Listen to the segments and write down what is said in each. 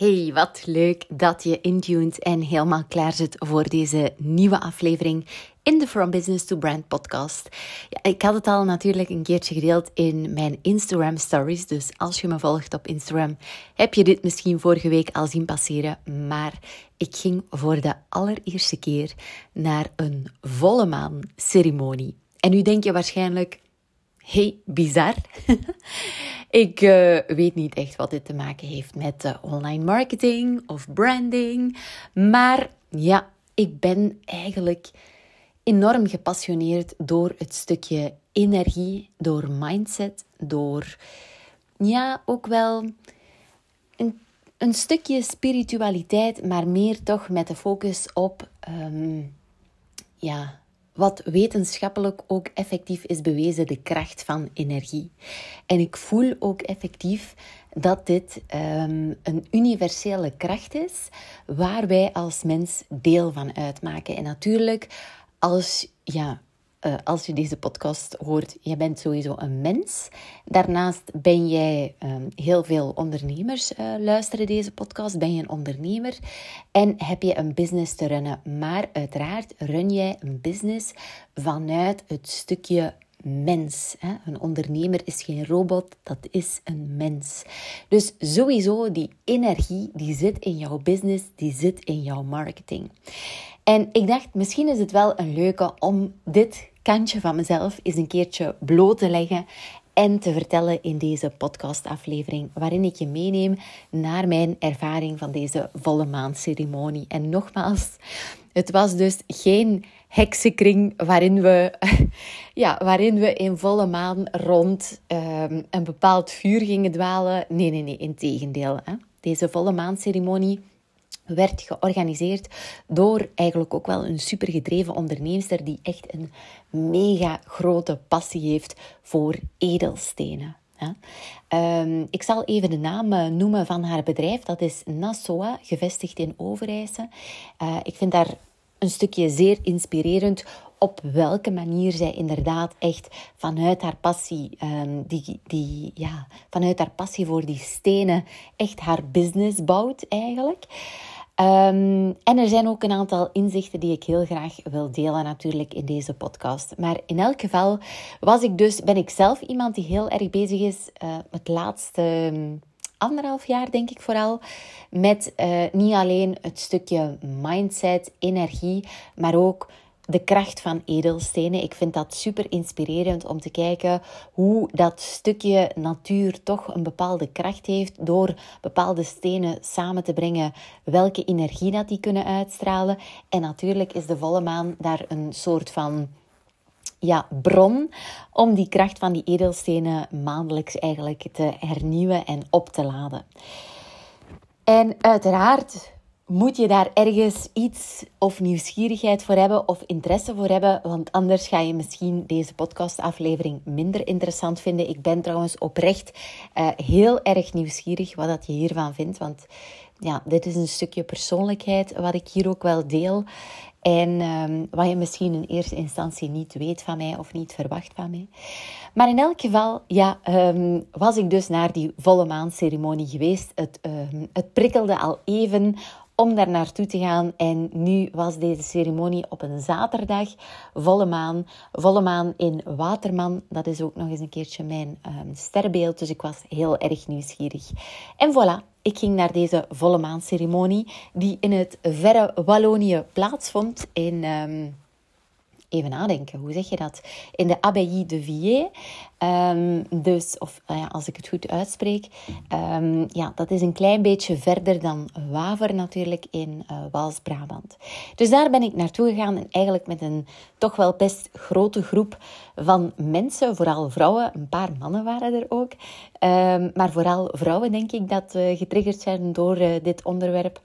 Hey, wat leuk dat je intuned en helemaal klaar zit voor deze nieuwe aflevering in de From Business to Brand podcast. Ik had het al natuurlijk een keertje gedeeld in mijn Instagram stories, dus als je me volgt op Instagram, heb je dit misschien vorige week al zien passeren, maar ik ging voor de allereerste keer naar een volle maan ceremonie. En nu denk je waarschijnlijk, hey, bizar. Ik uh, weet niet echt wat dit te maken heeft met uh, online marketing of branding. Maar ja, ik ben eigenlijk enorm gepassioneerd door het stukje energie, door mindset, door ja, ook wel een, een stukje spiritualiteit, maar meer toch met de focus op um, ja, wat wetenschappelijk ook effectief is bewezen, de kracht van energie. En ik voel ook effectief dat dit um, een universele kracht is waar wij als mens deel van uitmaken. En natuurlijk, als ja, uh, als je deze podcast hoort, je bent sowieso een mens. Daarnaast ben jij um, heel veel ondernemers uh, luisteren deze podcast. Ben je een ondernemer en heb je een business te runnen. Maar uiteraard run jij een business vanuit het stukje mens. Hè? Een ondernemer is geen robot, dat is een mens. Dus sowieso die energie die zit in jouw business, die zit in jouw marketing. En ik dacht, misschien is het wel een leuke om dit kantje van mezelf eens een keertje bloot te leggen en te vertellen in deze podcastaflevering, waarin ik je meeneem naar mijn ervaring van deze volle maandceremonie. En nogmaals, het was dus geen heksenkring waarin we, ja, waarin we in volle maan rond um, een bepaald vuur gingen dwalen. Nee, nee, nee, in tegendeel. Hè. Deze volle maandceremonie werd georganiseerd door eigenlijk ook wel een supergedreven onderneemster die echt een mega grote passie heeft voor edelstenen. Um, ik zal even de naam eh, noemen van haar bedrijf. Dat is Nasoa, gevestigd in Overijse. Uh, ik vind daar een stukje zeer inspirerend op welke manier zij inderdaad echt vanuit haar passie, um, die, die, ja, vanuit haar passie voor die stenen, echt haar business bouwt eigenlijk. Um, en er zijn ook een aantal inzichten die ik heel graag wil delen natuurlijk in deze podcast. Maar in elk geval was ik dus, ben ik zelf iemand die heel erg bezig is uh, het laatste anderhalf jaar, denk ik vooral, met uh, niet alleen het stukje mindset, energie, maar ook de kracht van edelstenen. Ik vind dat super inspirerend om te kijken hoe dat stukje natuur toch een bepaalde kracht heeft door bepaalde stenen samen te brengen, welke energie dat die kunnen uitstralen. En natuurlijk is de volle maan daar een soort van ja, bron om die kracht van die edelstenen maandelijks eigenlijk te hernieuwen en op te laden. En uiteraard moet je daar ergens iets of nieuwsgierigheid voor hebben of interesse voor hebben, want anders ga je misschien deze podcastaflevering minder interessant vinden. Ik ben trouwens oprecht uh, heel erg nieuwsgierig wat dat je hiervan vindt, want ja, dit is een stukje persoonlijkheid wat ik hier ook wel deel. En um, wat je misschien in eerste instantie niet weet van mij of niet verwacht van mij. Maar in elk geval, ja, um, was ik dus naar die volle maanceremonie geweest. Het, um, het prikkelde al even om daar naartoe te gaan. En nu was deze ceremonie op een zaterdag, volle maan. Volle maan in Waterman. Dat is ook nog eens een keertje mijn um, sterrenbeeld. Dus ik was heel erg nieuwsgierig. En voilà, ik ging naar deze volle maanceremonie, die in het verre Wallonië plaatsvond. In, um, even nadenken, hoe zeg je dat? In de Abbaye de Vier. Um, dus, of uh, ja, als ik het goed uitspreek, um, ja, dat is een klein beetje verder dan Waver natuurlijk in uh, Waals-Brabant. Dus daar ben ik naartoe gegaan en eigenlijk met een toch wel best grote groep van mensen, vooral vrouwen, een paar mannen waren er ook, um, maar vooral vrouwen denk ik dat uh, getriggerd zijn door dit onderwerp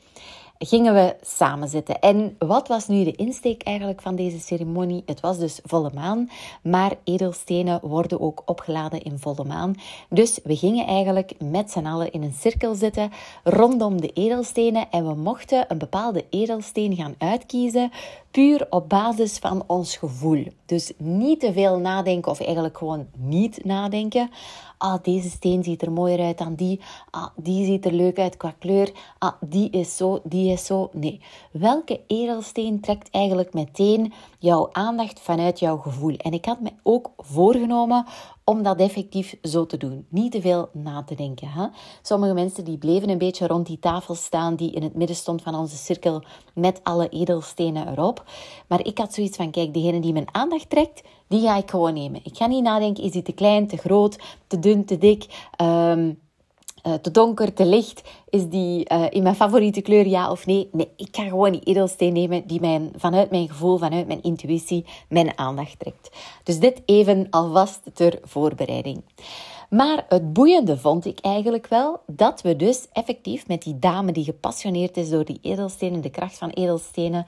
gingen we samen zitten. En wat was nu de insteek eigenlijk van deze ceremonie? Het was dus volle maan, maar edelstenen worden ook opgeladen in volle maan. Dus we gingen eigenlijk met z'n allen in een cirkel zitten rondom de edelstenen en we mochten een bepaalde edelsteen gaan uitkiezen, puur op basis van ons gevoel. Dus niet te veel nadenken of eigenlijk gewoon niet nadenken ah, deze steen ziet er mooier uit dan die, ah, die ziet er leuk uit qua kleur, ah, die is zo, die is zo. Nee, welke edelsteen trekt eigenlijk meteen jouw aandacht vanuit jouw gevoel? En ik had me ook voorgenomen om dat effectief zo te doen. Niet te veel na te denken. Hè? Sommige mensen die bleven een beetje rond die tafel staan die in het midden stond van onze cirkel met alle edelstenen erop. Maar ik had zoiets van, kijk, degene die mijn aandacht trekt, die ga ik gewoon nemen. Ik ga niet nadenken, is die te klein, te groot, te dun, te dik... Um, uh, te donker, te licht? Is die uh, in mijn favoriete kleur, ja of nee? Nee, ik ga gewoon die edelsteen nemen die mijn, vanuit mijn gevoel, vanuit mijn intuïtie, mijn aandacht trekt. Dus dit even alvast ter voorbereiding. Maar het boeiende vond ik eigenlijk wel dat we dus effectief met die dame die gepassioneerd is door die edelstenen, de kracht van edelstenen,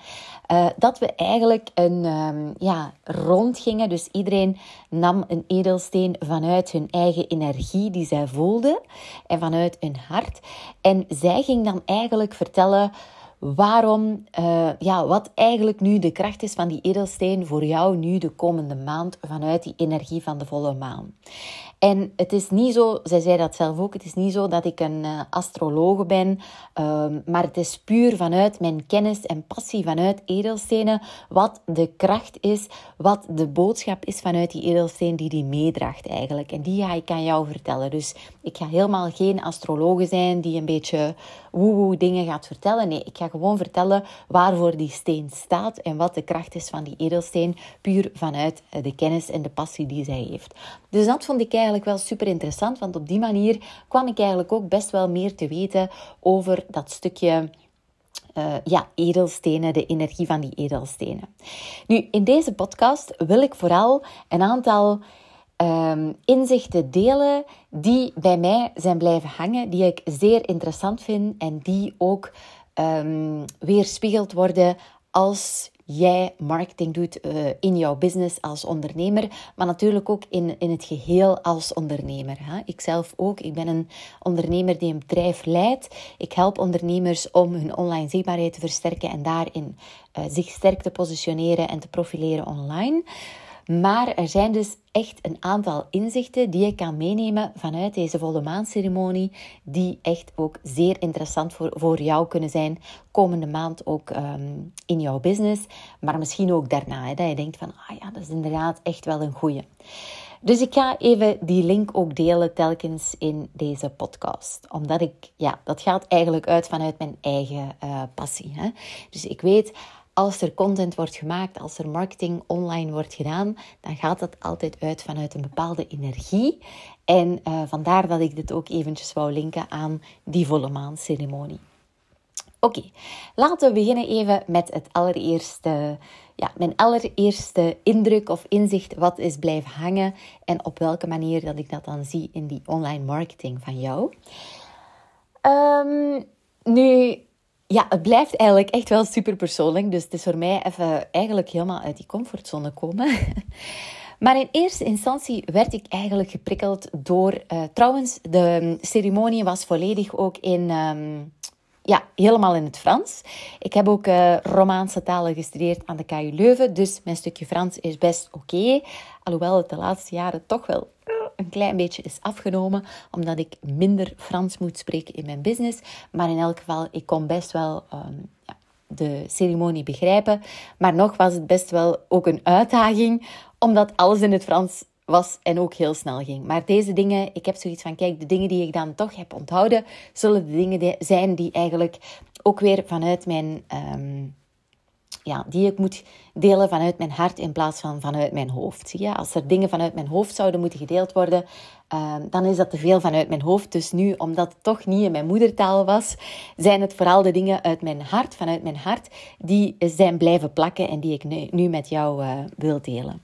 uh, dat we eigenlijk een um, ja, rondgingen. Dus iedereen nam een edelsteen vanuit hun eigen energie die zij voelde en vanuit hun hart. En zij ging dan eigenlijk vertellen waarom, uh, ja, wat eigenlijk nu de kracht is van die edelsteen voor jou nu de komende maand vanuit die energie van de volle maan. En het is niet zo, zij zei dat zelf ook, het is niet zo dat ik een uh, astrologe ben, uh, maar het is puur vanuit mijn kennis en passie vanuit edelstenen, wat de kracht is, wat de boodschap is vanuit die edelsteen die die meedraagt eigenlijk. En die ga ik aan jou vertellen. Dus ik ga helemaal geen astrologe zijn die een beetje woe dingen gaat vertellen. Nee, ik ga gewoon vertellen waarvoor die steen staat en wat de kracht is van die edelsteen, puur vanuit de kennis en de passie die zij heeft. Dus dat vond ik eigenlijk wel super interessant, want op die manier kwam ik eigenlijk ook best wel meer te weten over dat stukje. Uh, ja, edelstenen, de energie van die edelstenen. Nu, in deze podcast wil ik vooral een aantal um, inzichten delen die bij mij zijn blijven hangen, die ik zeer interessant vind en die ook um, weerspiegeld worden als jij marketing doet uh, in jouw business als ondernemer, maar natuurlijk ook in, in het geheel als ondernemer. Hè? Ik zelf ook. Ik ben een ondernemer die een bedrijf leidt. Ik help ondernemers om hun online zichtbaarheid te versterken en daarin uh, zich sterk te positioneren en te profileren online. Maar er zijn dus echt een aantal inzichten die je kan meenemen vanuit deze volle maanceremonie, die echt ook zeer interessant voor, voor jou kunnen zijn komende maand ook um, in jouw business, maar misschien ook daarna, hè, dat je denkt van, ah ja, dat is inderdaad echt wel een goeie. Dus ik ga even die link ook delen telkens in deze podcast. Omdat ik, ja, dat gaat eigenlijk uit vanuit mijn eigen uh, passie. Hè? Dus ik weet, als er content wordt gemaakt, als er marketing online wordt gedaan, dan gaat dat altijd uit vanuit een bepaalde energie. En uh, vandaar dat ik dit ook eventjes wou linken aan die volle maanceremonie. Oké, laten we beginnen even met het allereerste, ja, mijn allereerste indruk of inzicht wat is blijven hangen en op welke manier dat ik dat dan zie in die online marketing van jou. Um, nu, ja, het blijft eigenlijk echt wel super persoonlijk. Dus het is voor mij even eigenlijk helemaal uit die comfortzone komen. Maar in eerste instantie werd ik eigenlijk geprikkeld door. Uh, trouwens, de ceremonie was volledig ook in. Um, ja, helemaal in het Frans. Ik heb ook uh, Romaanse talen gestudeerd aan de KU Leuven, dus mijn stukje Frans is best oké. Alhoewel het de laatste jaren toch wel een klein beetje is afgenomen, omdat ik minder Frans moet spreken in mijn business. Maar in elk geval, ik kon best wel um, ja, de ceremonie begrijpen. Maar nog was het best wel ook een uitdaging, omdat alles in het Frans was en ook heel snel ging. Maar deze dingen, ik heb zoiets van, kijk, de dingen die ik dan toch heb onthouden, zullen de dingen zijn die eigenlijk ook weer vanuit mijn... Um, ja, die ik moet delen vanuit mijn hart in plaats van vanuit mijn hoofd. Je? Als er dingen vanuit mijn hoofd zouden moeten gedeeld worden, ehm, dan is dat te veel vanuit mijn hoofd. Dus nu, omdat het toch niet in mijn moedertaal was, zijn het vooral de dingen uit mijn hart, vanuit mijn hart, die zijn blijven plakken en die ik nu, met jou uh, wil delen.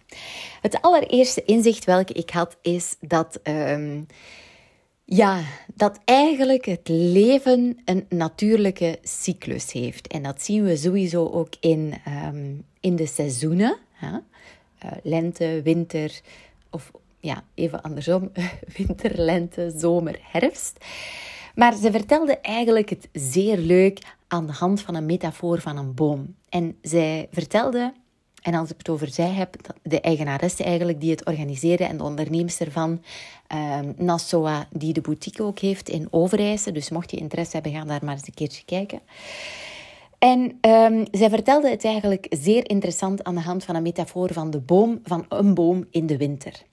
Het allereerste inzicht welke ik had, is dat. Ehm, ja, dat eigenlijk het leven een natuurlijke cyclus heeft. En dat zien we sowieso ook in, um, in de seizoenen. Hè? Uh, lente, winter, of ja, even andersom, winter, lente, zomer, herfst. Maar ze vertelde eigenlijk het zeer leuk aan de hand van een metafoor van een boom. En zij vertelde en als ik het over zij heb, de eigenaresse eigenlijk die het organiseerde en de ondernemers ervan, um, ehm, Nassoa, die de boutique ook heeft in Overijse. Dus mocht je interesse hebben, ga daar maar eens een keertje kijken. En um, zij vertelde het eigenlijk zeer interessant aan de hand van een metafoor van de boom, van een boom in de winter.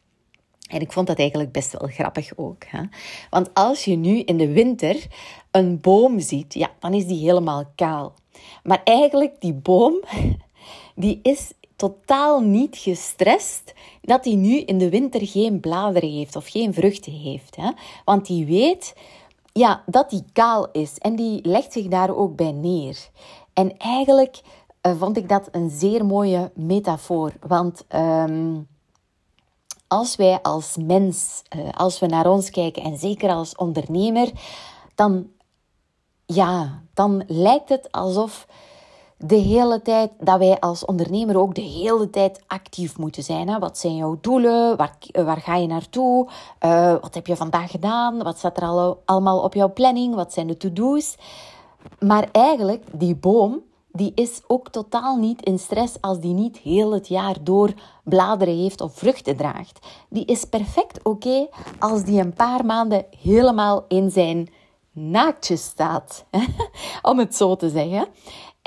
En ik vond dat eigenlijk best wel grappig ook. Hè? Want als je nu in de winter een boom ziet, ja, dan is die helemaal kaal. Maar eigenlijk, die boom, die is totaal niet gestrest dat hij nu in de winter geen bladeren heeft of geen vruchten heeft. Hè? Want die weet ja, dat hij kaal is en die legt zich daar ook bij neer. En eigenlijk uh, vond ik dat een zeer mooie metafoor. Want ehm, als wij als mens, uh, als we naar ons kijken en zeker als ondernemer, dan, ja, dan lijkt het alsof de hele tijd, dat wij als ondernemer ook de hele tijd actief moeten zijn. Hè? Wat zijn jouw doelen? Waar, waar ga je naartoe? Uh, wat heb je vandaag gedaan? Wat staat er al, allemaal op jouw planning? Wat zijn de to-do's? Maar eigenlijk, die boom, die is ook totaal niet in stress als die niet heel het jaar door bladeren heeft of vruchten draagt. Die is perfect oké als die een paar maanden helemaal in zijn naaktje staat, om het zo te zeggen.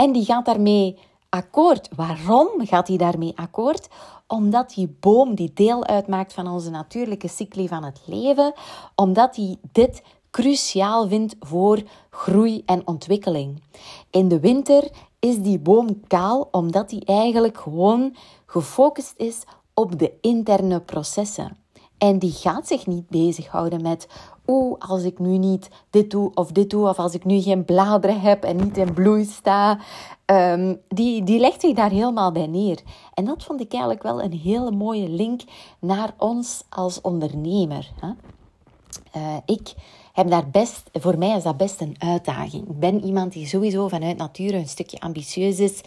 En die gaat daarmee akkoord. Waarom gaat hij daarmee akkoord? Omdat die boom die deel uitmaakt van onze natuurlijke cycli van het leven, omdat hij dit cruciaal vindt voor groei en ontwikkeling. In de winter is die boom kaal omdat hij eigenlijk gewoon gefocust is op de interne processen. En die gaat zich niet bezighouden met, oeh, als ik nu niet dit doe of dit doe, of als ik nu geen bladeren heb en niet in bloei sta. Um, die, die legt zich daar helemaal bij neer. En dat vond ik eigenlijk wel een hele mooie link naar ons als ondernemer. Hè? Uh, ik heb daar best, voor mij is dat best een uitdaging. Ik ben iemand die sowieso vanuit nature een stukje ambitieus is.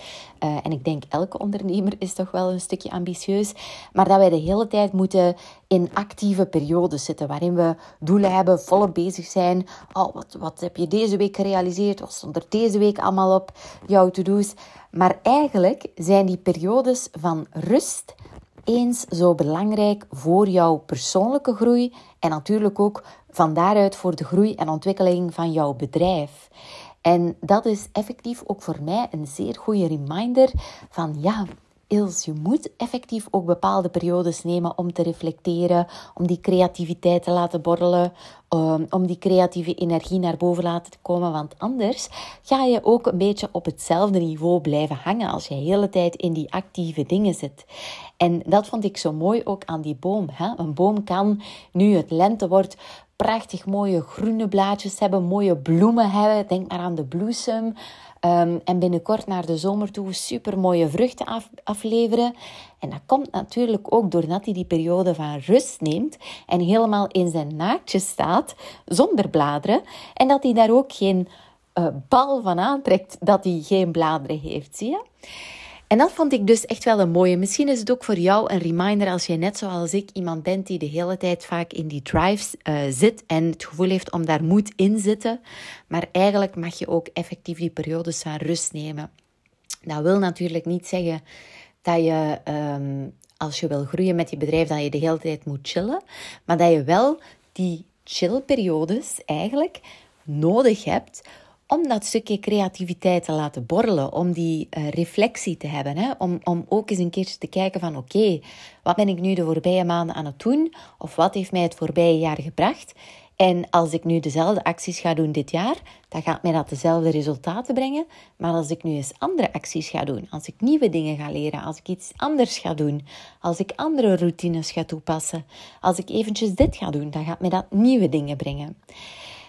Uh, en ik denk elke ondernemer is toch wel een stukje ambitieus. Maar dat wij de hele tijd moeten in actieve periodes zitten. Waarin we doelen hebben, volop bezig zijn. Oh, wat, wat heb je deze week gerealiseerd? Wat stond er deze week allemaal op jouw to-do's? Maar eigenlijk zijn die periodes van rust eens zo belangrijk voor jouw persoonlijke groei en natuurlijk ook van daaruit voor de groei en ontwikkeling van jouw bedrijf. En dat is effectief ook voor mij een zeer goede reminder van ja, Ils, je moet effectief ook bepaalde periodes nemen om te reflecteren, om die creativiteit te laten borrelen, um, om die creatieve energie naar boven laten komen. Want anders ga je ook een beetje op hetzelfde niveau blijven hangen als je de hele tijd in die actieve dingen zit. En dat vond ik zo mooi ook aan die boom. Hè? Een boom kan, nu het lente wordt, prachtig mooie groene blaadjes hebben, mooie bloemen hebben. Denk maar aan de bloesem. Um, en binnenkort naar de zomer toe super mooie vruchten af, afleveren. En dat komt natuurlijk ook doordat hij die periode van rust neemt en helemaal in zijn naadje staat, zonder bladeren. En dat hij daar ook geen uh, bal van aantrekt dat hij geen bladeren heeft, zie je? En dat vond ik dus echt wel een mooie. Misschien is het ook voor jou een reminder als je net zoals ik iemand bent die de hele tijd vaak in die drives uh, zit en het gevoel heeft om daar moet in zitten. Maar eigenlijk mag je ook effectief die periodes van rust nemen. Dat wil natuurlijk niet zeggen dat je, um, als je wil groeien met je bedrijf, dat je de hele tijd moet chillen. Maar dat je wel die chillperiodes eigenlijk nodig hebt om dat stukje creativiteit te laten borrelen, om die uh, reflectie te hebben, hè? Om, om ook eens een keertje te kijken van oké, wat ben ik nu de voorbije maanden aan het doen? Of wat heeft mij het voorbije jaar gebracht? En als ik nu dezelfde acties ga doen dit jaar, dan gaat mij dat dezelfde resultaten brengen. Maar als ik nu eens andere acties ga doen, als ik nieuwe dingen ga leren, als ik iets anders ga doen, als ik andere routines ga toepassen, als ik eventjes dit ga doen, dan gaat mij dat nieuwe dingen brengen.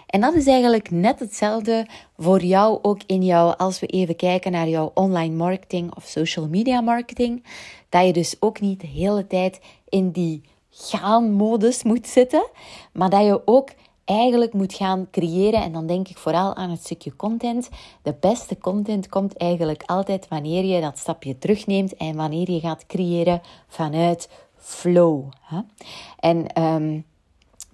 En dat is eigenlijk net hetzelfde voor jou ook in jou, als we even kijken naar jouw online marketing of social media marketing. Dat je dus ook niet de hele tijd in die gaan-modus moet zitten, maar dat je ook eigenlijk moet gaan creëren. En dan denk ik vooral aan het stukje content. De beste content komt eigenlijk altijd wanneer je dat stapje terugneemt en wanneer je gaat creëren vanuit flow. En um,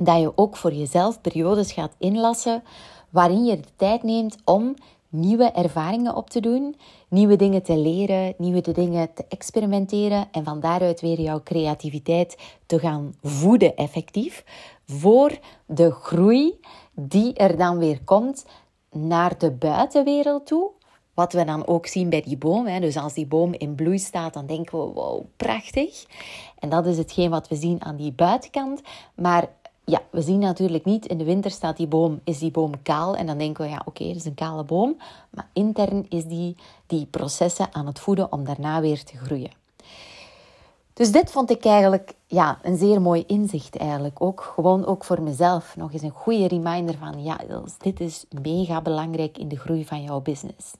dat je ook voor jezelf periodes gaat inlassen waarin je de tijd neemt om nieuwe ervaringen op te doen, nieuwe dingen te leren, nieuwe dingen te experimenteren en van daaruit weer jouw creativiteit te gaan voeden effectief voor de groei die er dan weer komt naar de buitenwereld toe. Wat we dan ook zien bij die boom. Hè. Dus als die boom in bloei staat, dan denken we, wow, prachtig. En dat is hetgeen wat we zien aan die buitenkant. Maar ja, we zien natuurlijk niet in de winter staat die boom, is die boom kaal. En dan denken we, ja, oké, dat is een kale boom. Maar intern is die, die processen aan het voeden om daarna weer te groeien. Dus dit vond ik eigenlijk ja, een zeer mooi inzicht eigenlijk. Ook gewoon ook voor mezelf. Nog eens een goede reminder van, ja, dit is mega belangrijk in de groei van jouw business.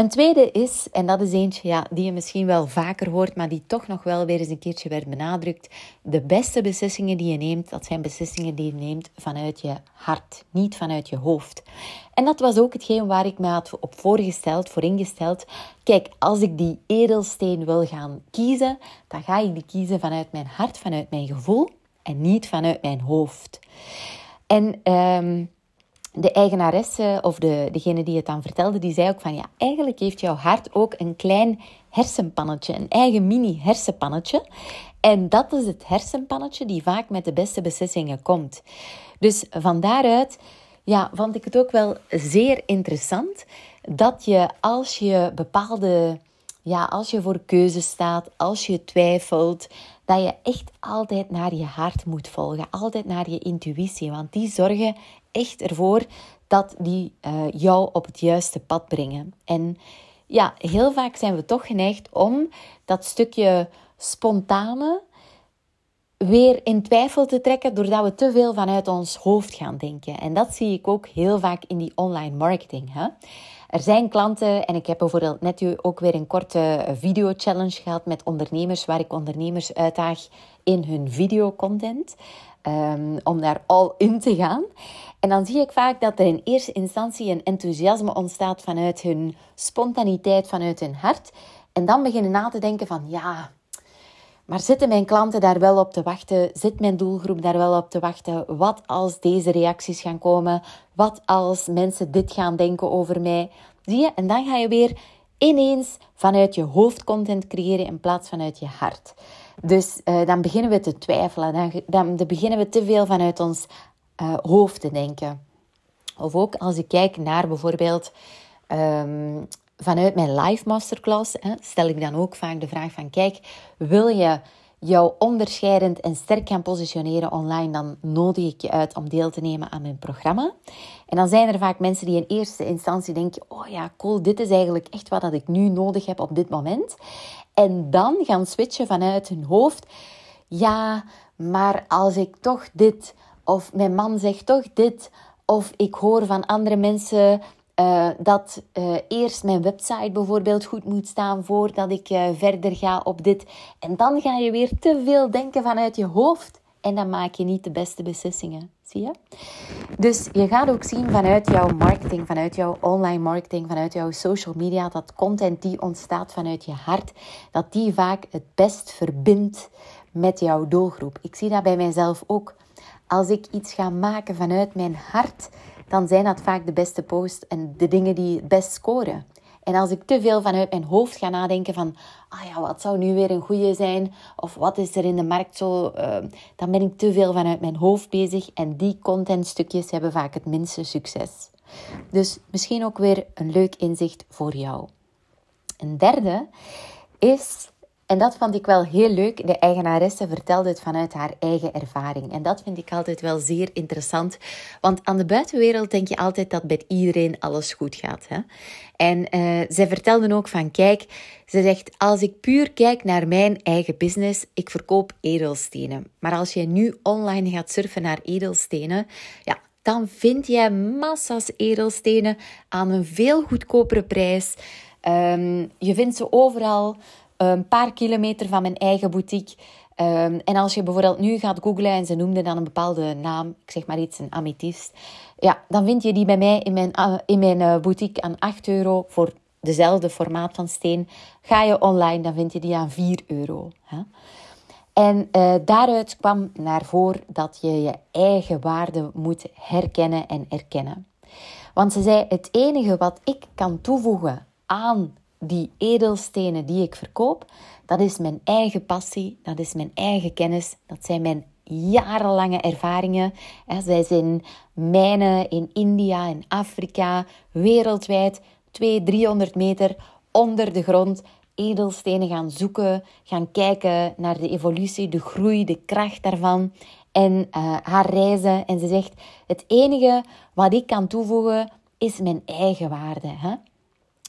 Een tweede is, en dat is eentje ja, die je misschien wel vaker hoort, maar die toch nog wel weer eens een keertje werd benadrukt. De beste beslissingen die je neemt, dat zijn beslissingen die je neemt vanuit je hart, niet vanuit je hoofd. En dat was ook hetgeen waar ik me had op voorgesteld, voor ingesteld. Kijk, als ik die edelsteen wil gaan kiezen, dan ga ik die kiezen vanuit mijn hart, vanuit mijn gevoel en niet vanuit mijn hoofd. En... Um, de eigenaresse of de, degene die het dan vertelde, die zei ook van ja, eigenlijk heeft jouw hart ook een klein hersenpannetje, een eigen mini hersenpannetje. En dat is het hersenpannetje die vaak met de beste beslissingen komt. Dus van daaruit ja, vond ik het ook wel zeer interessant dat je als je bepaalde, ja, als je voor keuze staat, als je twijfelt, dat je echt altijd naar je hart moet volgen, altijd naar je intuïtie, want die zorgen echt ervoor dat die uh, jou op het juiste pad brengen. En ja, heel vaak zijn we toch geneigd om dat stukje spontane weer in twijfel te trekken doordat we te veel vanuit ons hoofd gaan denken. En dat zie ik ook heel vaak in die online marketing. Hè? Er zijn klanten, en ik heb bijvoorbeeld net ook weer een korte video challenge gehad met ondernemers, waar ik ondernemers uitdaag in hun videocontent. Um, om daar al in te gaan. En dan zie ik vaak dat er in eerste instantie een enthousiasme ontstaat vanuit hun spontaniteit, vanuit hun hart. En dan beginnen na te denken van ja, maar zitten mijn klanten daar wel op te wachten? Zit mijn doelgroep daar wel op te wachten? Wat als deze reacties gaan komen? Wat als mensen dit gaan denken over mij? Zie je? En dan ga je weer ineens vanuit je hoofd content creëren in plaats vanuit je hart. Dus uh, dan beginnen we te twijfelen. Dan, dan, dan beginnen we te veel vanuit ons uh, hoofd te denken. Of ook als ik kijk naar bijvoorbeeld um, vanuit mijn live masterclass, hè, stel ik dan ook vaak de vraag van kijk, wil je jou onderscheidend en sterk gaan positioneren online, dan nodig ik je uit om deel te nemen aan mijn programma. En dan zijn er vaak mensen die in eerste instantie denken: Oh ja, cool, dit is eigenlijk echt wat dat ik nu nodig heb op dit moment. En dan gaan switchen vanuit hun hoofd. Ja, maar als ik toch dit, of mijn man zegt toch dit, of ik hoor van andere mensen uh, dat uh, eerst mijn website bijvoorbeeld goed moet staan voordat ik uh, verder ga op dit. En dan ga je weer te veel denken vanuit je hoofd en dan maak je niet de beste beslissingen. Zie je? Dus je gaat ook zien vanuit jouw marketing, vanuit jouw online marketing, vanuit jouw social media, dat content die ontstaat vanuit je hart, dat die vaak het best verbindt met jouw doelgroep. Ik zie dat bij mijzelf ook. Als ik iets ga maken vanuit mijn hart, dan zijn dat vaak de beste posts en de dingen die het best scoren. En als ik te veel vanuit mijn hoofd ga nadenken van, ah ja, wat zou nu weer een goede zijn? Of wat is er in de markt zo? Uh, dan ben ik te veel vanuit mijn hoofd bezig en die contentstukjes hebben vaak het minste succes. Dus misschien ook weer een leuk inzicht voor jou. Een derde is En dat vond ik wel heel leuk. De eigenaresse vertelde het vanuit haar eigen ervaring. En dat vind ik altijd wel zeer interessant. Want aan de buitenwereld denk je altijd dat bij iedereen alles goed gaat. Hè? En uh, zij vertelde ook van, kijk, ze zegt, als ik puur kijk naar mijn eigen business, ik verkoop edelstenen. Maar als je nu online gaat surfen naar edelstenen, ja, dan vind je massa's edelstenen aan een veel goedkopere prijs. Um, je vindt ze overal een paar kilometer van mijn eigen boutique. Um, en als je bijvoorbeeld nu gaat googlen en ze noemden dan een bepaalde naam, ik zeg maar iets, een amethyst, ja, dan vind je die bij mij in mijn, uh, in mijn uh, boutique aan 8 euro voor dezelfde formaat van steen. Ga je online, dan vind je die aan 4 euro. Hè? En uh, daaruit kwam naar voren dat je je eigen waarde moet herkennen en erkennen. Want ze zei: Het enige wat ik kan toevoegen aan die edelstenen die ik verkoop, dat is mijn eigen passie, dat is mijn eigen kennis, dat zijn mijn jarenlange ervaringen. Zij zijn mijnen in India, in Afrika, wereldwijd, 200, 300 meter onder de grond edelstenen gaan zoeken, gaan kijken naar de evolutie, de groei, de kracht daarvan en uh, haar reizen. En ze zegt: Het enige wat ik kan toevoegen is mijn eigen waarde. Hè?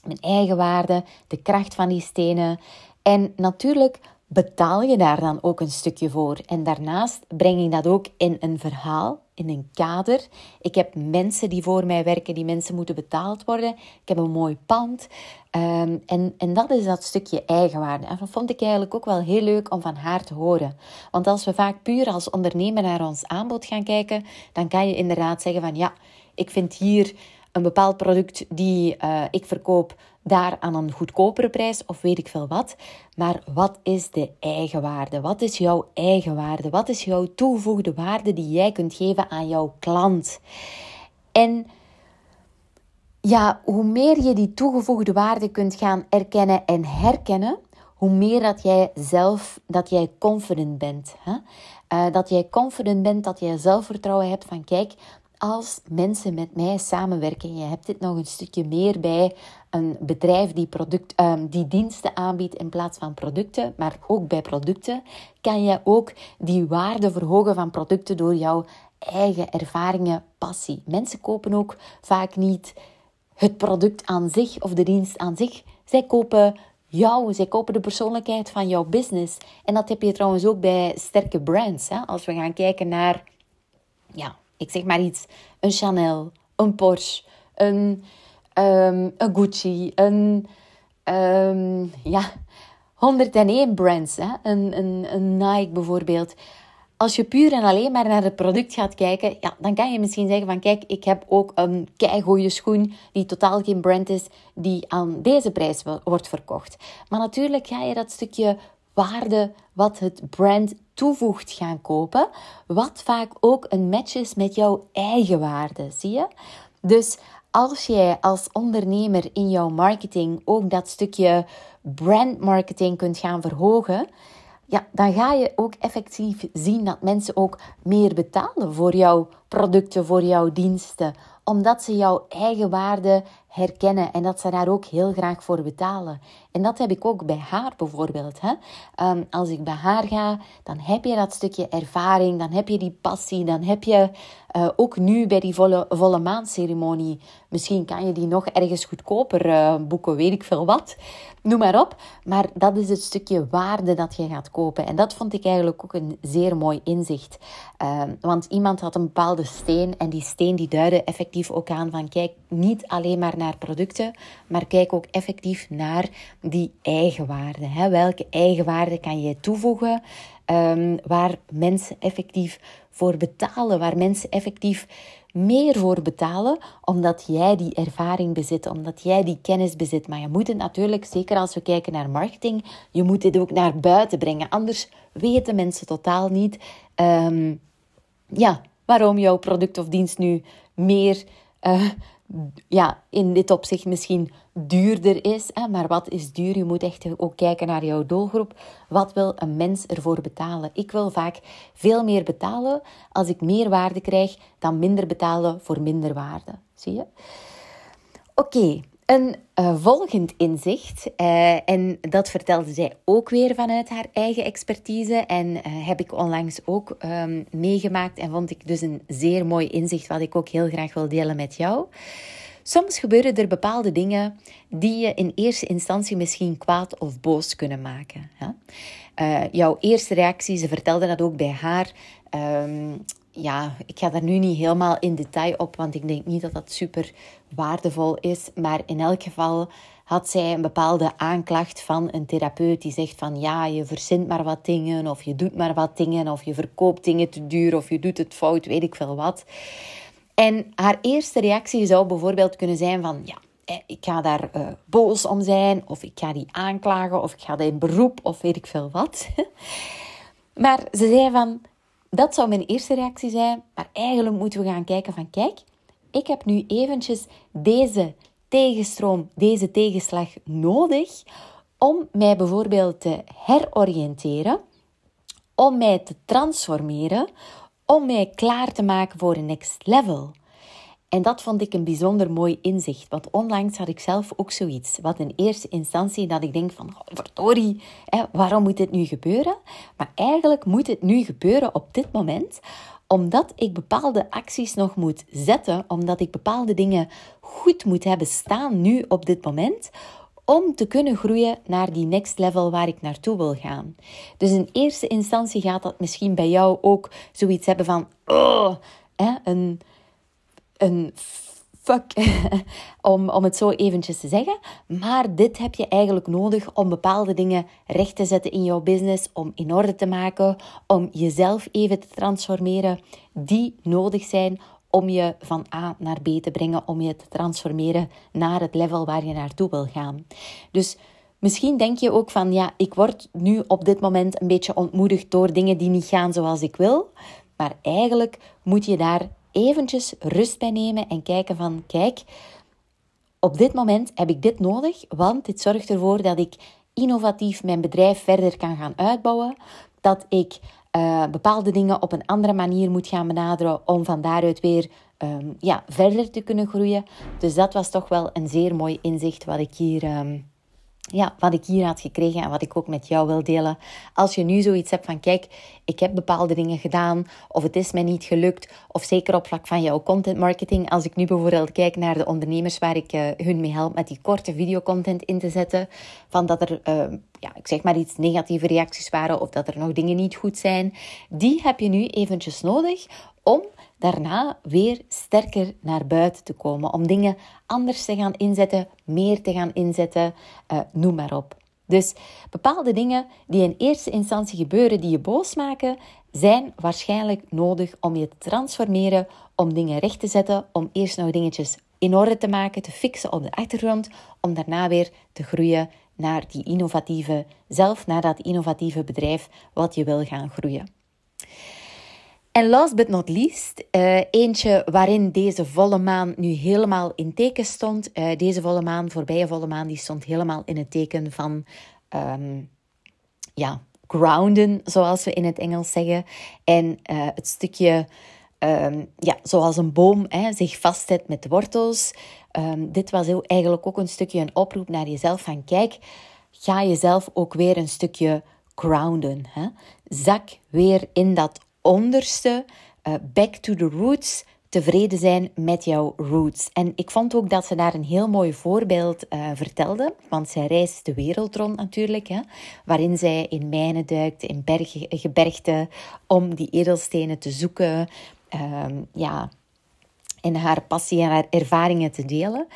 Mijn eigen waarde, de kracht van die stenen. En natuurlijk betaal je daar dan ook een stukje voor. En daarnaast breng ik dat ook in een verhaal, in een kader. Ik heb mensen die voor mij werken, die mensen moeten betaald worden. Ik heb een mooi pand. Um, en, en dat is dat stukje eigenwaarde. En dat vond ik eigenlijk ook wel heel leuk om van haar te horen. Want als we vaak puur als ondernemer naar ons aanbod gaan kijken, dan kan je inderdaad zeggen van ja, ik vind hier een bepaald product die uh, ik verkoop daar aan een goedkopere prijs of weet ik veel wat. Maar wat is de eigenwaarde? Wat is jouw eigenwaarde? Wat is jouw toegevoegde waarde die jij kunt geven aan jouw klant? En ja, hoe meer je die toegevoegde waarde kunt gaan erkennen en herkennen, hoe meer dat jij zelf, dat jij confident bent. Hè? Uh, dat jij confident bent, dat jij zelfvertrouwen hebt van kijk, als mensen met mij samenwerken, je hebt dit nog een stukje meer bij een bedrijf die, product, um, die diensten aanbiedt in plaats van producten, maar ook bij producten, kan je ook die waarde verhogen van producten door jouw eigen ervaringen, passie. Mensen kopen ook vaak niet het product aan zich of de dienst aan zich. Zij kopen jou, zij kopen de persoonlijkheid van jouw business. En dat heb je trouwens ook bij sterke brands. Hè? Als we gaan kijken naar ja, ik zeg maar iets, een Chanel, een Porsche, een, um, een Gucci, een, um, ja, 101 brands, hè? Een, een, een Nike bijvoorbeeld. Als je puur en alleen maar naar het product gaat kijken, ja, dan kan je misschien zeggen van kijk, ik heb ook een keigoede schoen die totaal geen brand is, die aan deze prijs wordt verkocht. Maar natuurlijk ga je dat stukje waarde wat het brand toevoegt gaan kopen, wat vaak ook een match is met jouw eigen waarde, zie je? Dus als jij als ondernemer in jouw marketing ook dat stukje brandmarketing kunt gaan verhogen, ja, dan ga je ook effectief zien dat mensen ook meer betalen voor jouw producten, voor jouw diensten, omdat ze jouw eigen waarde herkennen en dat ze daar ook heel graag voor betalen. En dat heb ik ook bij haar bijvoorbeeld. Hè? Um, als ik bij haar ga, dan heb je dat stukje ervaring, dan heb je die passie, dan heb je uh, ook nu bij die volle, volle maandceremonie, misschien kan je die nog ergens goedkoper uh, boeken, weet ik veel wat. Noem maar op. Maar dat is het stukje waarde dat je gaat kopen. En dat vond ik eigenlijk ook een zeer mooi inzicht. Uh, want iemand had een bepaalde steen en die steen die duidde effectief ook aan van kijk, niet alleen maar naar producten, maar kijk ook effectief naar die eigenwaarde. Hè? Welke eigenwaarde kan je toevoegen um, waar mensen effectief voor betalen, waar mensen effectief meer voor betalen, omdat jij die ervaring bezit, omdat jij die kennis bezit. Maar je moet het natuurlijk, zeker als we kijken naar marketing, je moet dit ook naar buiten brengen. Anders weten mensen totaal niet um, ja, waarom jouw product of dienst nu meer uh, ja, in dit opzicht misschien duurder is. Hè? Maar wat is duur? Je moet echt ook kijken naar jouw doelgroep. Wat wil een mens ervoor betalen? Ik wil vaak veel meer betalen als ik meer waarde krijg dan minder betalen voor minder waarde. Zie je? Oké. Een uh, volgend inzicht, uh, en dat vertelde zij ook weer vanuit haar eigen expertise en uh, heb ik onlangs ook um, meegemaakt en vond ik dus een zeer mooi inzicht wat ik ook heel graag wil delen met jou. Soms gebeuren er bepaalde dingen die je in eerste instantie misschien kwaad of boos kunnen maken. Hè? jouw eerste reactie, ze vertelde dat ook bij haar. Um, ja, ik ga daar nu niet helemaal in detail op, want ik denk niet dat dat super waardevol is. Maar in elk geval had zij een bepaalde aanklacht van een therapeut die zegt van ja, je verzint maar wat dingen, of je doet maar wat dingen, of je verkoopt dingen te duur, of je doet het fout, weet ik veel wat. En haar eerste reactie zou bijvoorbeeld kunnen zijn van ja, ik ga daar uh, boos om zijn, of ik ga die aanklagen, of ik ga dat in beroep, of weet ik veel wat. maar ze zei van dat zou mijn eerste reactie zijn. Maar eigenlijk moeten we gaan kijken van kijk, ik heb nu eventjes deze tegenstroom, deze tegenslag nodig om mij bijvoorbeeld te heroriënteren, om mij te transformeren, om mij klaar te maken voor een next level. En dat vond ik een bijzonder mooi inzicht. Want onlangs had ik zelf ook zoiets. Wat in eerste instantie dat ik denk van... Oh, waarom moet dit nu gebeuren? Maar eigenlijk moet het nu gebeuren op dit moment omdat ik bepaalde acties nog moet zetten, omdat ik bepaalde dingen goed moet hebben staan nu op dit moment, om te kunnen groeien naar die next level waar ik naartoe wil gaan. Dus in eerste instantie gaat dat misschien bij jou ook zoiets hebben van, oh, hè, een, een fuck, om, om het zo eventjes te zeggen. Maar dit heb je eigenlijk nodig om bepaalde dingen recht te zetten in jouw business, om in orde te maken, om jezelf even te transformeren, die nodig zijn om je van A naar B te brengen, om je te transformeren naar het level waar je naartoe wil gaan. Dus misschien denk je ook van, ja, ik word nu op dit moment een beetje ontmoedigd door dingen die niet gaan zoals ik wil. Maar eigenlijk moet je daar eventjes rust bij nemen en kijken van, kijk, op dit moment heb ik dit nodig, want dit zorgt ervoor dat ik innovatief mijn bedrijf verder kan gaan uitbouwen, dat ik uh, bepaalde dingen op een andere manier moet gaan benaderen om van daaruit weer um, ja, verder te kunnen groeien. Dus dat was toch wel een zeer mooi inzicht wat ik hier um, ja, wat ik hier had gekregen en wat ik ook met jou wil delen. Als je nu zoiets hebt van, kijk, ik heb bepaalde dingen gedaan, of het is mij niet gelukt, of zeker op vlak van jouw content marketing. Als ik nu bijvoorbeeld kijk naar de ondernemers waar ik uh, hun mee help met die korte videocontent in te zetten, van dat er, uh, ja, ik zeg maar iets negatieve reacties waren, of dat er nog dingen niet goed zijn, die heb je nu eventjes nodig om daarna weer sterker naar buiten te komen. Om dingen anders te gaan inzetten, meer te gaan inzetten, uh, noem maar op. Dus bepaalde dingen die in eerste instantie gebeuren, die je boos maken, zijn waarschijnlijk nodig om je te transformeren, om dingen recht te zetten, om eerst nog dingetjes in orde te maken, te fixen op de achtergrond, om daarna weer te groeien naar die innovatieve zelf, naar dat innovatieve bedrijf wat je wil gaan groeien. En last but not least, uh, eentje waarin deze volle maan nu helemaal in teken stond. Uh, deze volle maan, voorbije volle maan, die stond helemaal in het teken van, um, ja, grounden, zoals we in het Engels zeggen. En uh, het stukje, um, ja, zoals een boom hè, zich vastzet met wortels. Um, dit was heel, eigenlijk ook een stukje een oproep naar jezelf van, kijk, ga jezelf ook weer een stukje grounden. Hè? Zak weer in dat onderste, uh, back to the roots, tevreden zijn met jouw roots. En ik vond ook dat ze daar een heel mooi voorbeeld uh, vertelde, want zij reist de wereld rond natuurlijk, hè, waarin zij in mijnen duikt, in bergen, gebergten, om die edelstenen te zoeken, um, ja, en haar passie en haar ervaringen te delen.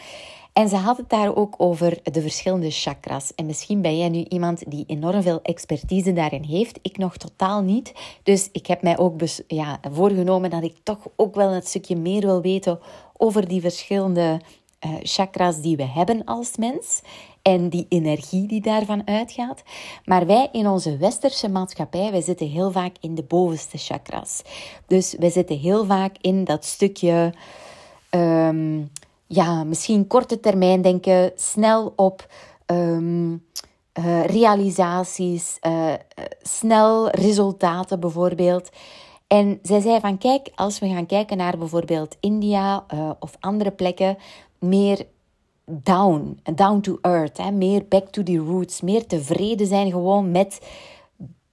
En ze had het daar ook over de verschillende chakras. En misschien ben jij nu iemand die enorm veel expertise daarin heeft. Ik nog totaal niet. Dus ik heb mij ook ja, voorgenomen dat ik toch ook wel een stukje meer wil weten over die verschillende uh, chakras die we hebben als mens. En die energie die daarvan uitgaat. Maar wij in onze westerse maatschappij, wij zitten heel vaak in de bovenste chakras. Dus wij zitten heel vaak in dat stukje... Um, ja, misschien korte termijn denken, snel op um, uh, realisaties, uh, snel resultaten bijvoorbeeld. En zij zei van kijk, als we gaan kijken naar bijvoorbeeld India of andere plekken, meer down, down to earth, hè? meer back to the roots, meer tevreden zijn gewoon met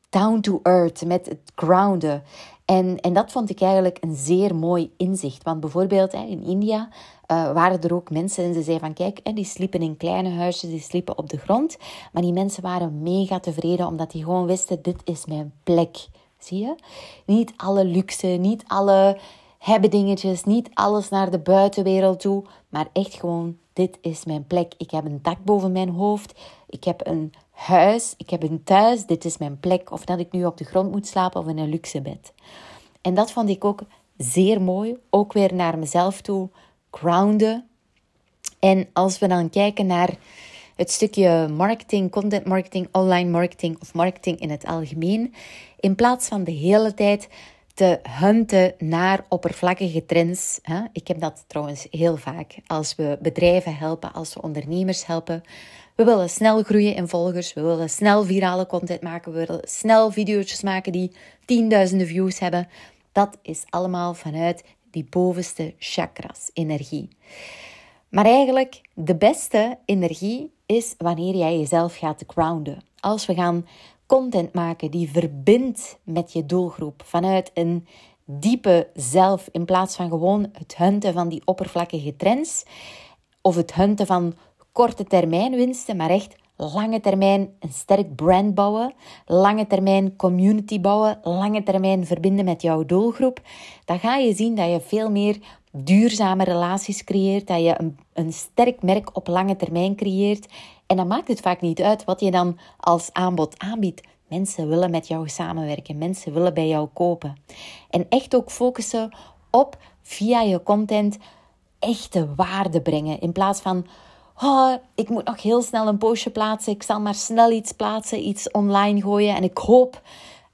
down to earth, met het grounden. En, en dat vond ik eigenlijk een zeer mooi inzicht. Want bijvoorbeeld in India uh, waren er ook mensen en ze zeiden van kijk, die sliepen in kleine huisjes, die sliepen op de grond. Maar die mensen waren mega tevreden omdat die gewoon wisten, dit is mijn plek. Zie je? Niet alle luxe, niet alle hebben dingetjes, niet alles naar de buitenwereld toe, maar echt gewoon, dit is mijn plek. Ik heb een dak boven mijn hoofd, ik heb een huis, ik heb een thuis, dit is mijn plek. Of dat ik nu op de grond moet slapen of in een luxe bed. En dat vond ik ook zeer mooi, ook weer naar mezelf toe, grounden. En als we dan kijken naar het stukje marketing, content marketing, online marketing of marketing in het algemeen, in plaats van de hele tijd te hunten naar oppervlakkige trends. Ik heb dat trouwens heel vaak als we bedrijven helpen, als we ondernemers helpen. We willen snel groeien in volgers, we willen snel virale content maken, we willen snel video's maken die tienduizenden views hebben. Dat is allemaal vanuit die bovenste chakras, energie. Maar eigenlijk, de beste energie is wanneer jij jezelf gaat grounden. Als we gaan content maken die verbindt met je doelgroep vanuit een diepe zelf in plaats van gewoon het hunten van die oppervlakkige trends of het hunten van korte termijn winsten, maar echt lange termijn een sterk brand bouwen, lange termijn community bouwen, lange termijn verbinden met jouw doelgroep, dan ga je zien dat je veel meer duurzame relaties creëert, dat je een, een sterk merk op lange termijn creëert. En dan maakt het vaak niet uit wat je dan als aanbod aanbiedt. Mensen willen met jou samenwerken, mensen willen bij jou kopen. En echt ook focussen op via je content echte waarde brengen in plaats van oh, ik moet nog heel snel een postje plaatsen. Ik zal maar snel iets plaatsen, iets online gooien. En ik hoop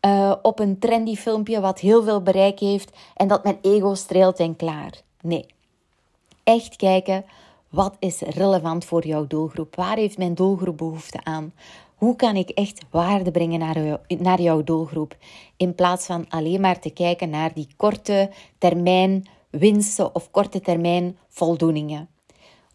uh, op een trendy filmpje wat heel veel bereik heeft en dat mijn ego streelt en klaar. Nee. Echt kijken, wat is relevant voor jouw doelgroep? Waar heeft mijn doelgroep behoefte aan? Hoe kan ik echt waarde brengen naar, jouw doelgroep? In plaats van alleen maar te kijken naar die korte termijn winsten of korte termijn voldoeningen.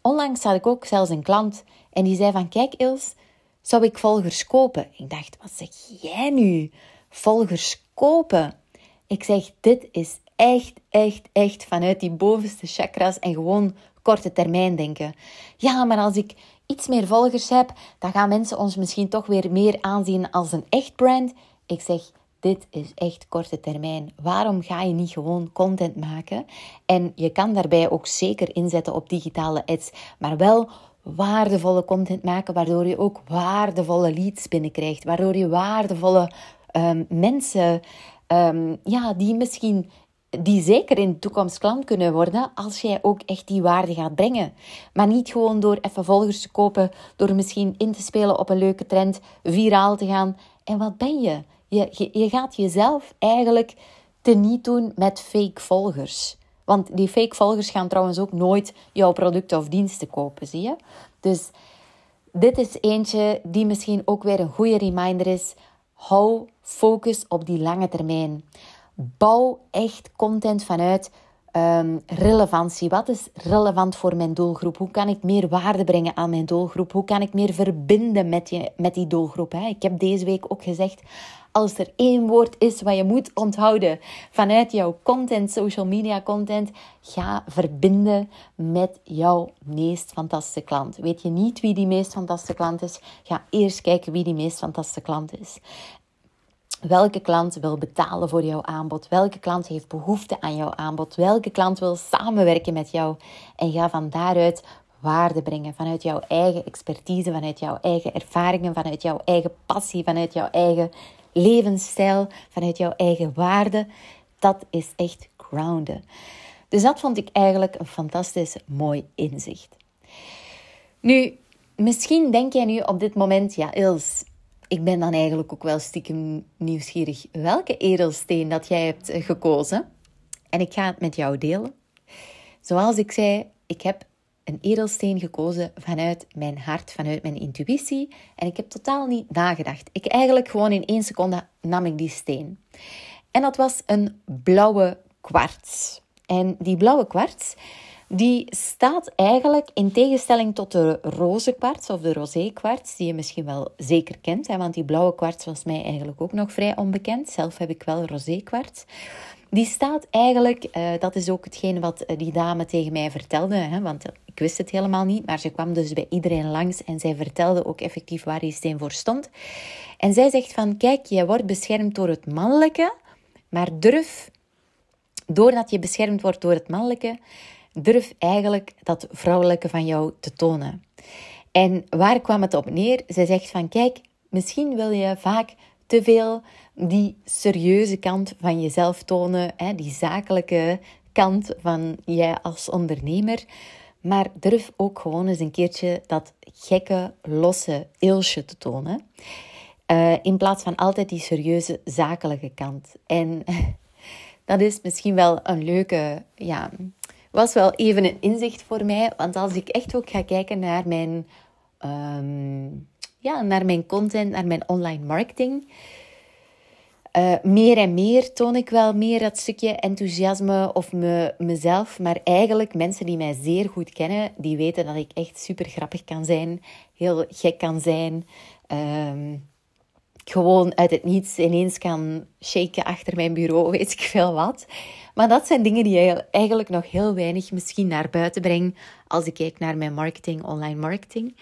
Onlangs had ik ook zelfs een klant en die zei van kijk Ils, zou ik volgers kopen? Ik dacht, wat zeg jij nu? Volgers kopen? Ik zeg, dit is echt, echt, echt vanuit die bovenste chakras en gewoon korte termijn denken. Ja, maar als ik iets meer volgers heb, dan gaan mensen ons misschien toch weer meer aanzien als een echt brand. Ik zeg, dit is echt korte termijn. Waarom ga je niet gewoon content maken? En je kan daarbij ook zeker inzetten op digitale ads, maar wel waardevolle content maken, waardoor je ook waardevolle leads binnenkrijgt, waardoor je waardevolle um, mensen, um, ja, die misschien die zeker in de toekomst klant kunnen worden als jij ook echt die waarde gaat brengen. Maar niet gewoon door even volgers te kopen, door misschien in te spelen op een leuke trend, viraal te gaan. En wat ben je? Je, je, gaat jezelf eigenlijk teniet doen met fake volgers. Want die fake volgers gaan trouwens ook nooit jouw producten of diensten kopen, zie je? Dus dit is eentje die misschien ook weer een goede reminder is. Hou focus op die lange termijn. Bouw echt content vanuit um, relevantie. Wat is relevant voor mijn doelgroep? Hoe kan ik meer waarde brengen aan mijn doelgroep? Hoe kan ik meer verbinden met, je, met die doelgroep? Hè? Ik heb deze week ook gezegd, als er één woord is wat je moet onthouden vanuit jouw content, social media content, ga verbinden met jouw meest fantastische klant. Weet je niet wie die meest fantastische klant is? Ga eerst kijken wie die meest fantastische klant is. Welke klant wil betalen voor jouw aanbod? Welke klant heeft behoefte aan jouw aanbod? Welke klant wil samenwerken met jou? En ga van daaruit waarde brengen vanuit jouw eigen expertise, vanuit jouw eigen ervaringen, vanuit jouw eigen passie, vanuit jouw eigen levensstijl, vanuit jouw eigen waarde. Dat is echt grounden. Dus dat vond ik eigenlijk een fantastisch mooi inzicht. Nu, misschien denk jij nu op dit moment, ja, Ils, ik ben dan eigenlijk ook wel stiekem nieuwsgierig welke edelsteen dat jij hebt gekozen. En ik ga het met jou delen. Zoals ik zei, ik heb een edelsteen gekozen vanuit mijn hart, vanuit mijn intuïtie. En ik heb totaal niet nagedacht. Ik eigenlijk gewoon in één seconde nam ik die steen. En dat was een blauwe kwarts. En die blauwe kwarts, die staat eigenlijk in tegenstelling tot de roze kwarts of de rosé kwarts, die je misschien wel zeker kent, hè, want die blauwe kwarts was mij eigenlijk ook nog vrij onbekend. Zelf heb ik wel rosé kwarts. Die staat eigenlijk, uh, dat is ook hetgeen wat eh, die dame tegen mij vertelde, hè, want ik wist het helemaal niet, maar ze kwam dus bij iedereen langs en zij vertelde ook effectief waar die steen voor stond. En zij zegt van, kijk, je wordt beschermd door het mannelijke, maar durf, doordat je beschermd wordt door het mannelijke, durf eigenlijk dat vrouwelijke van jou te tonen. En waar kwam het op neer? Zij zegt van, kijk, misschien wil je vaak te veel die serieuze kant van jezelf tonen, hè, die zakelijke kant van jij als ondernemer. Maar durf ook gewoon eens een keertje dat gekke, losse Ilsje te tonen. Uh, in plaats van altijd die serieuze, zakelijke kant. En dat is misschien wel een leuke, ja, was wel even een inzicht voor mij. Want als ik echt ook ga kijken naar mijn, um, ja, naar mijn content, naar mijn online marketing. Uh, meer en meer toon ik wel meer dat stukje enthousiasme of me, mezelf. Maar eigenlijk mensen die mij zeer goed kennen, die weten dat ik echt super grappig kan zijn. Heel gek kan zijn. Um, gewoon uit het niets ineens kan shaken achter mijn bureau, weet ik veel wat. Maar dat zijn dingen die je eigenlijk nog heel weinig misschien naar buiten breng als ik kijk naar mijn marketing, online marketing.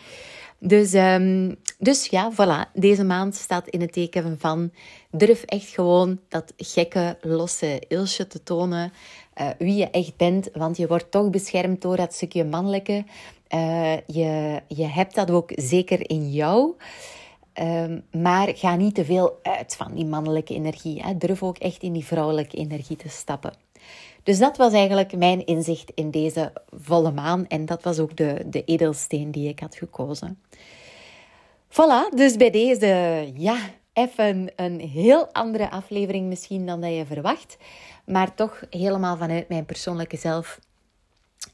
Dus, um, dus ja, voilà. Deze maand staat in het teken van durf echt gewoon dat gekke, losse Ilsje te tonen. Uh, wie je echt bent, want je wordt toch beschermd door dat stukje mannelijke. Uh, je, je hebt dat ook zeker in jou. Um, maar ga niet te veel uit van die mannelijke energie. Hè. Durf ook echt in die vrouwelijke energie te stappen. Dus dat was eigenlijk mijn inzicht in deze volle maan. En dat was ook de, de edelsteen die ik had gekozen. Voilà, dus bij deze, ja, even een heel andere aflevering misschien dan dat je verwacht. Maar toch helemaal vanuit mijn persoonlijke zelf.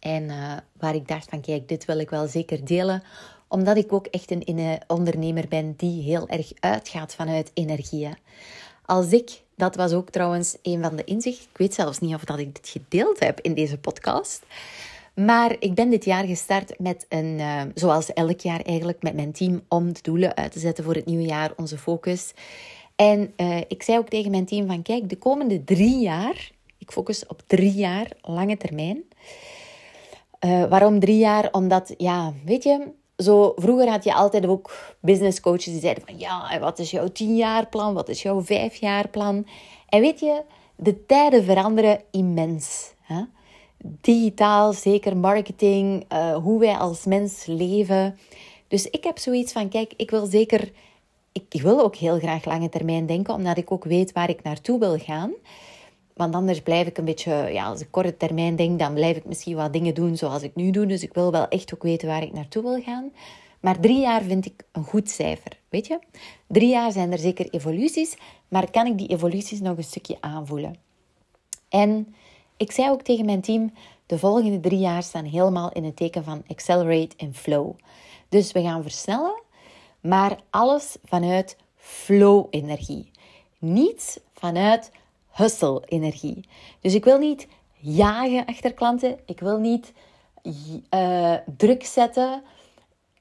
En uh, waar ik dacht van, kijk, dit wil ik wel zeker delen omdat ik ook echt een ondernemer ben die heel erg uitgaat vanuit energieën. Als ik, dat was ook trouwens een van de inzichten, ik weet zelfs niet of dat ik dit gedeeld heb in deze podcast. Maar ik ben dit jaar gestart met een, uh, zoals elk jaar eigenlijk, met mijn team om de doelen uit te zetten voor het nieuwe jaar, onze focus. En uh, ik zei ook tegen mijn team van, kijk, de komende drie jaar, ik focus op drie jaar, lange termijn. Uh, waarom drie jaar? Omdat, ja, weet je, zo, vroeger had je altijd ook business coaches die zeiden van ja, wat is jouw tien jaar plan? Wat is jouw vijf jaar plan? En weet je, de tijden veranderen immens. Hè? Digitaal, zeker marketing, uh, hoe wij als mens leven. Dus ik heb zoiets van, kijk, ik wil zeker, ik wil ook heel graag lange termijn denken, omdat ik ook weet waar ik naartoe wil gaan. Want anders blijf ik een beetje, ja, als ik korte termijn denk, dan blijf ik misschien wat dingen doen zoals ik nu doe. Dus ik wil wel echt ook weten waar ik naartoe wil gaan. Maar drie jaar vind ik een goed cijfer, weet je? Drie jaar zijn er zeker evoluties, maar kan ik die evoluties nog een stukje aanvoelen? En ik zei ook tegen mijn team, de volgende drie jaar staan helemaal in het teken van accelerate en flow. Dus we gaan versnellen, maar alles vanuit flow-energie. Niet vanuit hustle-energie. Dus ik wil niet jagen achter klanten. Ik wil niet uh, druk zetten.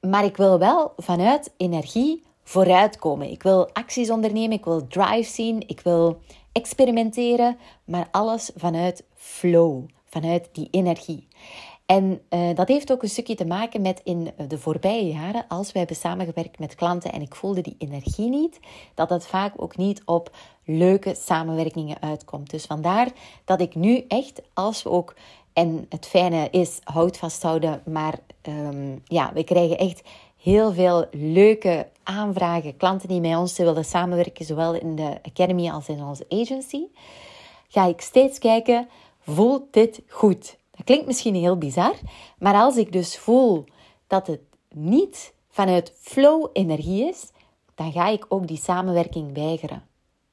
Maar ik wil wel vanuit energie vooruitkomen. Ik wil acties ondernemen. Ik wil drive zien. Ik wil experimenteren. Maar alles vanuit flow. Vanuit die energie. En uh, dat heeft ook een stukje te maken met in de voorbije jaren, als wij hebben samengewerkt met klanten en ik voelde die energie niet, dat het vaak ook niet op leuke samenwerkingen uitkomt. Dus vandaar dat ik nu echt, als we ook, en het fijne is, hout vasthouden, maar um, ja, we krijgen echt heel veel leuke aanvragen, klanten die met ons willen samenwerken, zowel in de academy als in onze agency, ga ik steeds kijken, voelt dit goed? Dat klinkt misschien heel bizar, maar als ik dus voel dat het niet vanuit flow-energie is, dan ga ik ook die samenwerking weigeren.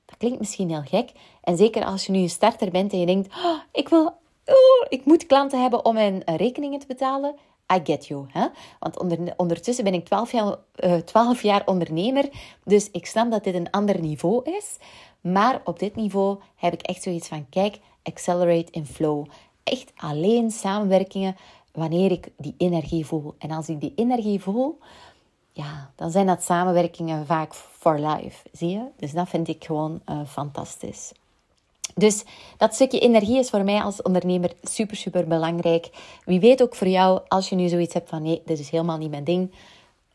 Dat klinkt misschien heel gek. En zeker als je nu een starter bent en je denkt: oh, ik, wil, oh, ik moet klanten hebben om mijn rekeningen te betalen. I get you. Hè? Want onder, ondertussen ben ik 12 jaar, uh, 12 jaar ondernemer. Dus ik snap dat dit een ander niveau is. Maar op dit niveau heb ik echt zoiets van: kijk, accelerate in flow. Echt alleen samenwerkingen wanneer ik die energie voel. En als ik die energie voel, ja, dan zijn dat samenwerkingen vaak for life. Zie je? Dus dat vind ik gewoon uh, fantastisch. Dus dat stukje energie is voor mij als ondernemer super, super belangrijk. Wie weet ook voor jou, als je nu zoiets hebt van nee, dit is helemaal niet mijn ding.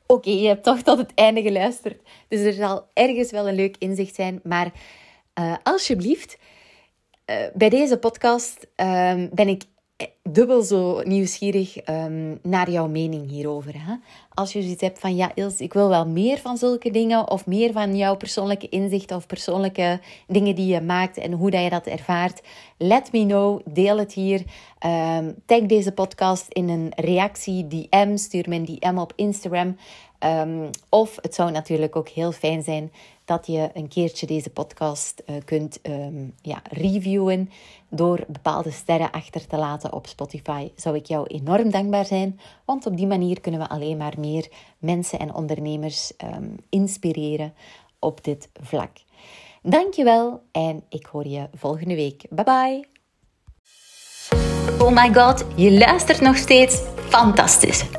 Oké, je hebt toch tot het einde geluisterd. Dus er zal ergens wel een leuk inzicht zijn. Maar uh, alsjeblieft, bij deze podcast uh, ben ik dubbel zo nieuwsgierig um, naar jouw mening hierover. Hè? Als je zoiets hebt van, ja Ils, ik wil wel meer van zulke dingen of meer van jouw persoonlijke inzichten of persoonlijke dingen die je maakt en hoe dat je dat ervaart. Let me know, deel het hier. Um, tag deze podcast in een reactie, DM, stuur me een DM op Instagram. Of het zou natuurlijk ook heel fijn zijn dat je een keertje deze podcast uh, kunt um, ja, reviewen door bepaalde sterren achter te laten op Spotify. Zou ik jou enorm dankbaar zijn, want op die manier kunnen we alleen maar meer mensen en ondernemers um, inspireren op dit vlak. Dankjewel en ik hoor je volgende week. Bye bye. Oh my god, je luistert nog steeds fantastisch.